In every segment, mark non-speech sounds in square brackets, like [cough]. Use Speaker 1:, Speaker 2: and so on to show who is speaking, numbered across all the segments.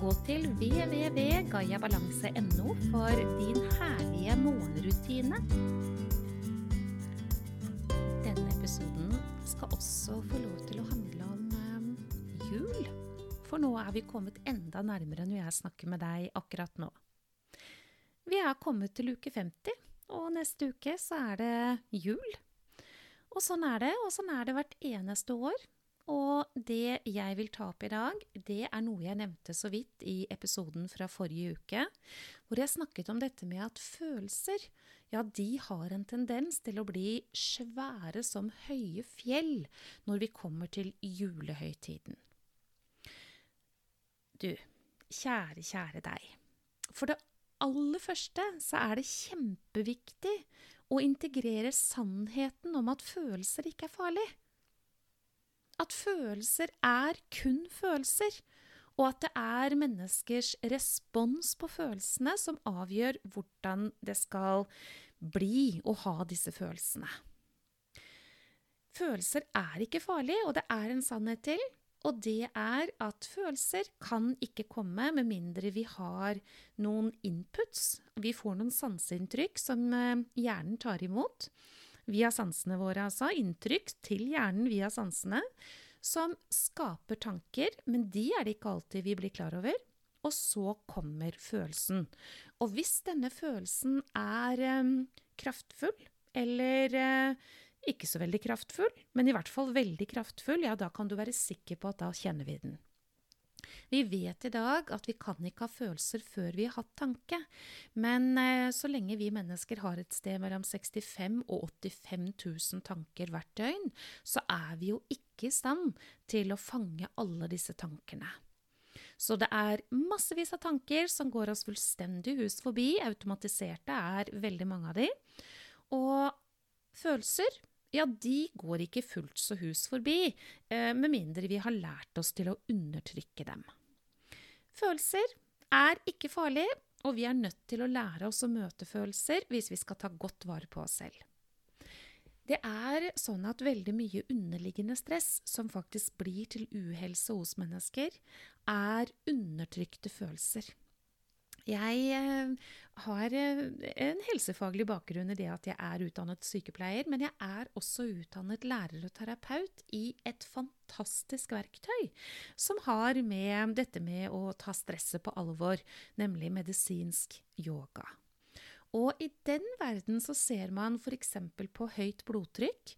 Speaker 1: Gå til www.gayabalanse.no for din herlige morgenrutine. Denne episoden skal også få lov til å handle om eh, jul. For nå er vi kommet enda nærmere når jeg snakker med deg akkurat nå. Vi er kommet til uke 50, og neste uke så er det jul. Og sånn er det, og sånn er det hvert eneste år. Og det jeg vil ta opp i dag, det er noe jeg nevnte så vidt i episoden fra forrige uke, hvor jeg snakket om dette med at følelser, ja, de har en tendens til å bli svære som høye fjell når vi kommer til julehøytiden. Du, kjære, kjære deg. For det aller første så er det kjempeviktig å integrere sannheten om at følelser ikke er farlig at følelser er kun følelser, og at det er menneskers respons på følelsene som avgjør hvordan det skal bli å ha disse følelsene. Følelser er ikke farlig, og det er en sannhet til. Og det er at følelser kan ikke komme med mindre vi har noen inputs. Vi får noen sanseinntrykk som eh, hjernen tar imot via sansene våre, altså. Inntrykk til hjernen via sansene. Som skaper tanker, men de er det ikke alltid vi blir klar over. Og så kommer følelsen. Og hvis denne følelsen er eh, kraftfull, eller eh, ikke så veldig kraftfull, men i hvert fall veldig kraftfull, ja, da kan du være sikker på at da kjenner vi den. Vi vet i dag at vi kan ikke ha følelser før vi har hatt tanke, men eh, så lenge vi mennesker har et sted mellom 65 og 85 000 tanker hvert døgn, så er vi jo ikke i stand til å fange alle disse tankene. Så det er massevis av tanker som går oss fullstendig hus forbi. Automatiserte er veldig mange av de. Og følelser ja, de går ikke fullt så hus forbi, eh, med mindre vi har lært oss til å undertrykke dem. Følelser er ikke farlig, og vi er nødt til å lære oss å møte følelser hvis vi skal ta godt vare på oss selv. Det er sånn at veldig mye underliggende stress som faktisk blir til uhelse hos mennesker, er undertrykte følelser. Jeg eh, har eh, en helsefaglig bakgrunn i det at jeg er utdannet sykepleier, men jeg er også utdannet lærer og terapeut i et fantastisk verktøy som har med dette med å ta stresset på alvor, nemlig medisinsk yoga. Og i den verden så ser man f.eks. på høyt blodtrykk.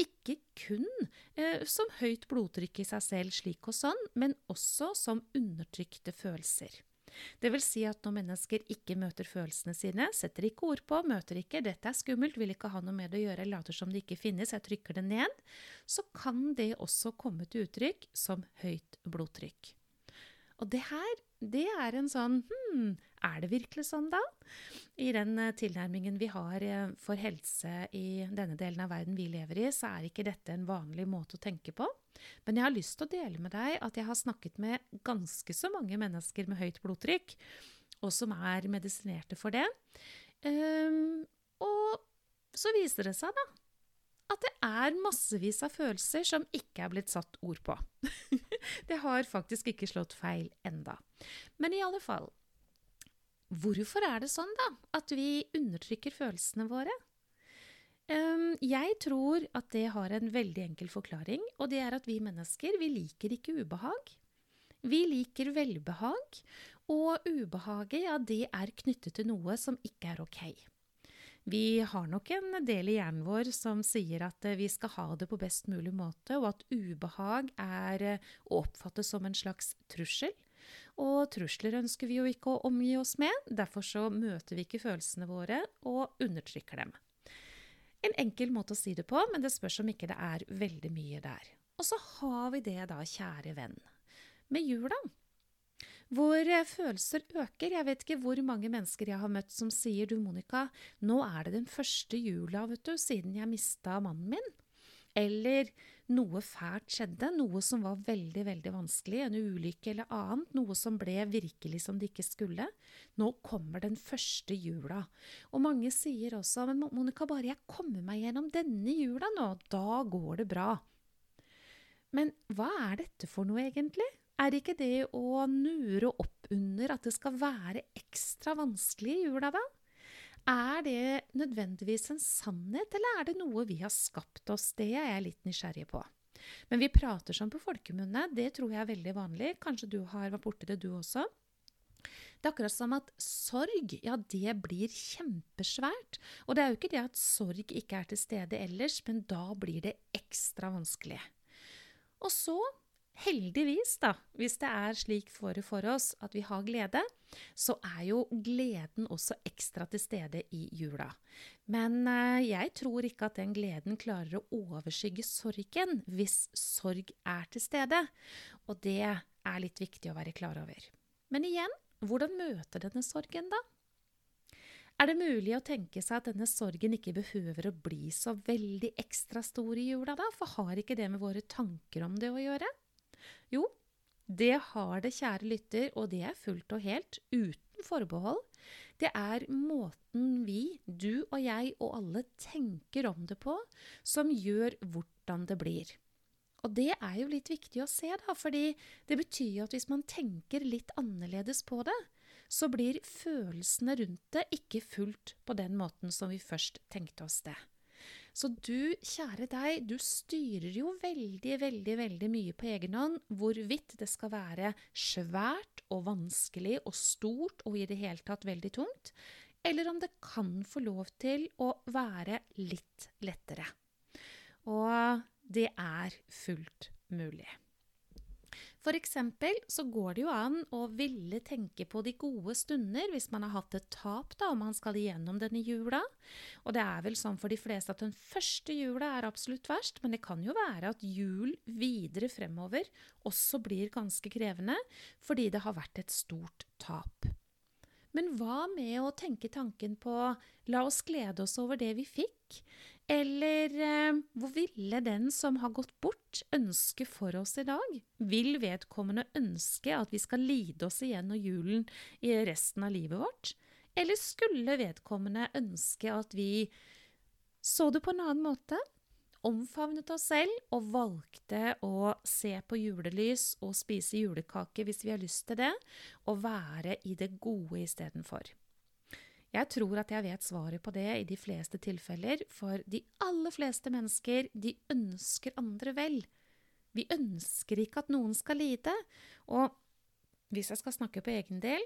Speaker 1: Ikke kun eh, som høyt blodtrykk i seg selv, slik og sånn, men også som undertrykte følelser. Det vil si at når mennesker ikke møter følelsene sine, setter ikke ord på, møter ikke 'dette er skummelt, vil ikke ha noe med det å gjøre', later som det ikke finnes, jeg trykker det ned, så kan det også komme til uttrykk som høyt blodtrykk. Og det her, det er en sånn hm, er det virkelig sånn da? I den eh, tilnærmingen vi har eh, for helse i denne delen av verden vi lever i, så er ikke dette en vanlig måte å tenke på. Men jeg har lyst til å dele med deg at jeg har snakket med ganske så mange mennesker med høyt blodtrykk, og som er medisinerte for det. Um, og så viser det seg da at det er massevis av følelser som ikke er blitt satt ord på. [laughs] det har faktisk ikke slått feil enda. Men i alle fall, hvorfor er det sånn da at vi undertrykker følelsene våre? Jeg tror at det har en veldig enkel forklaring, og det er at vi mennesker, vi liker ikke ubehag. Vi liker velbehag, og ubehaget, ja, det er knyttet til noe som ikke er ok. Vi har nok en del i hjernen vår som sier at eh, vi skal ha det på best mulig måte, og at ubehag er eh, å oppfatte som en slags trussel. Og trusler ønsker vi jo ikke å omgi oss med, derfor så møter vi ikke følelsene våre og undertrykker dem. En enkel måte å si det på, men det spørs om ikke det er veldig mye der. Og så har vi det da, kjære venn, med jula. hvor følelser øker. Jeg vet ikke hvor mange mennesker jeg har møtt som sier du, Monica, nå er det den første jula, vet du, siden jeg mista mannen min. Eller noe fælt skjedde, noe som var veldig, veldig vanskelig, en ulykke eller annet, noe som ble virkelig som det ikke skulle. Nå kommer den første jula. Og mange sier også men Monica, bare jeg kommer meg gjennom denne jula nå, da går det bra. Men hva er dette for noe, egentlig? Er ikke det å nure opp under at det skal være ekstra vanskelig i jula, da? Er det nødvendigvis en sannhet, eller er det noe vi har skapt oss? Det er jeg litt nysgjerrig på. Men vi prater sånn på folkemunne, det tror jeg er veldig vanlig. Kanskje du har vært borti det, du også? Det er akkurat som at sorg, ja, det blir kjempesvært. Og det er jo ikke det at sorg ikke er til stede ellers, men da blir det ekstra vanskelig. Og så Heldigvis, da, hvis det er slik for, for oss at vi har glede, så er jo gleden også ekstra til stede i jula. Men eh, jeg tror ikke at den gleden klarer å overskygge sorgen hvis sorg er til stede. Og det er litt viktig å være klar over. Men igjen, hvordan møte denne sorgen, da? Er det mulig å tenke seg at denne sorgen ikke behøver å bli så veldig ekstra stor i jula, da? For har ikke det med våre tanker om det å gjøre? Jo, det har det, kjære lytter, og det er fullt og helt, uten forbehold. Det er måten vi, du og jeg og alle tenker om det på, som gjør hvordan det blir. Og det er jo litt viktig å se, da, fordi det betyr jo at hvis man tenker litt annerledes på det, så blir følelsene rundt det ikke fullt på den måten som vi først tenkte oss det. Så du, kjære deg, du styrer jo veldig, veldig, veldig mye på egen hånd hvorvidt det skal være svært og vanskelig og stort og i det hele tatt veldig tungt, eller om det kan få lov til å være litt lettere. Og det er fullt mulig. For eksempel så går det jo an å ville tenke på de gode stunder hvis man har hatt et tap, da, om man skal igjennom denne jula. Og det er vel sånn for de fleste at den første jula er absolutt verst, men det kan jo være at jul videre fremover også blir ganske krevende fordi det har vært et stort tap. Men hva med å tenke tanken på la oss glede oss over det vi fikk, eller eh, hvor ville den som har gått bort, ønske for oss i dag? Vil vedkommende ønske at vi skal lide oss igjennom julen i resten av livet vårt? Eller skulle vedkommende ønske at vi så det på en annen måte? Omfavnet oss selv og valgte å se på julelys og spise julekake hvis vi har lyst til det, og være i det gode istedenfor. Jeg tror at jeg vet svaret på det i de fleste tilfeller, for de aller fleste mennesker, de ønsker andre vel. Vi ønsker ikke at noen skal lide. Og hvis jeg skal snakke på egen del,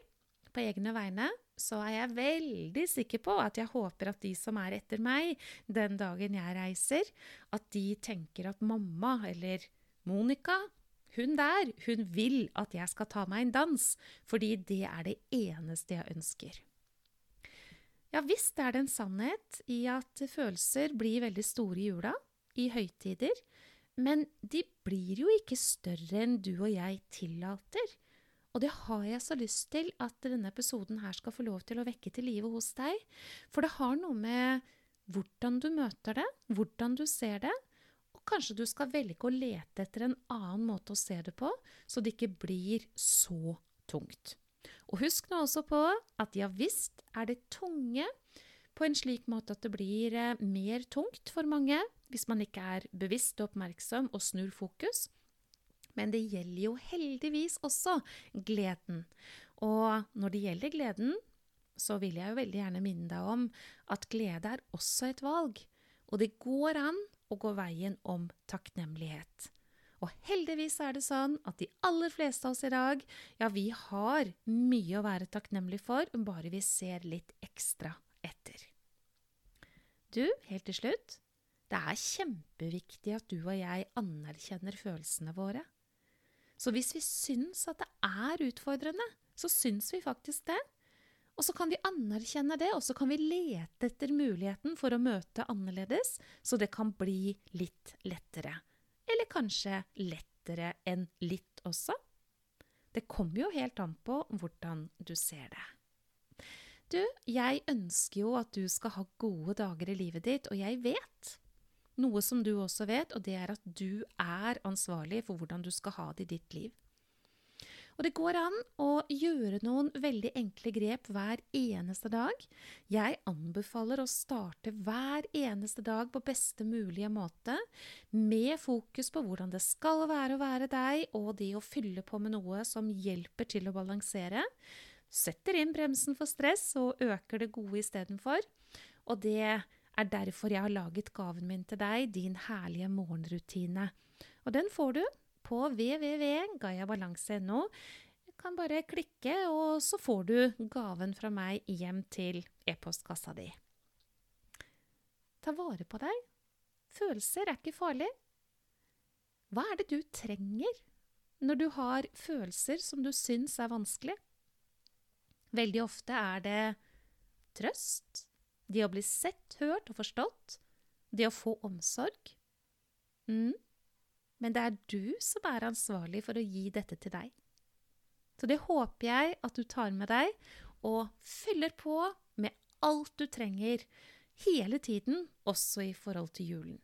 Speaker 1: på egne vegne, så er jeg veldig sikker på at jeg håper at de som er etter meg den dagen jeg reiser, at de tenker at mamma eller Monica hun der, hun vil at jeg skal ta meg en dans, fordi det er det eneste jeg ønsker. Ja visst er det en sannhet i at følelser blir veldig store i jula, i høytider, men de blir jo ikke større enn du og jeg tillater. Og det har jeg så lyst til at denne episoden her skal få lov til å vekke til live hos deg, for det har noe med hvordan du møter det, hvordan du ser det, og kanskje du skal velge å lete etter en annen måte å se det på, så det ikke blir så tungt. Og husk nå også på at ja visst er det tunge på en slik måte at det blir eh, mer tungt for mange hvis man ikke er bevisst og oppmerksom og snur fokus. Men det gjelder jo heldigvis også gleden. Og når det gjelder gleden, så vil jeg jo veldig gjerne minne deg om at glede er også et valg. Og det går an å gå veien om takknemlighet. Og heldigvis er det sånn at de aller fleste av oss i dag, ja, vi har mye å være takknemlig for, bare vi ser litt ekstra etter. Du, helt til slutt, det er kjempeviktig at du og jeg anerkjenner følelsene våre. Så hvis vi syns at det er utfordrende, så syns vi faktisk det. Og så kan vi anerkjenne det, og så kan vi lete etter muligheten for å møte annerledes, så det kan bli litt lettere eller kanskje lettere enn litt også? Det kommer jo helt an på hvordan du ser det. Du, jeg ønsker jo at du skal ha gode dager i livet ditt, og jeg vet noe som du også vet, og det er at du er ansvarlig for hvordan du skal ha det i ditt liv. Og det går an å gjøre noen veldig enkle grep hver eneste dag. Jeg anbefaler å starte hver eneste dag på beste mulige måte, med fokus på hvordan det skal være å være deg, og det å fylle på med noe som hjelper til å balansere. Setter inn bremsen for stress og øker det gode istedenfor. Og det er derfor jeg har laget gaven min til deg, din herlige morgenrutine. Og den får du på www.gayabalanse.no. Du kan bare klikke, og så får du gaven fra meg hjem til e-postkassa di. Ta vare på deg. Følelser er ikke farlig. Hva er det du trenger når du har følelser som du syns er vanskelig? Veldig ofte er det trøst, det å bli sett, hørt og forstått, det å få omsorg. Mm men det er du som er ansvarlig for å gi dette til deg. Så det håper jeg at du tar med deg, og fyller på med alt du trenger hele tiden, også i forhold til julen.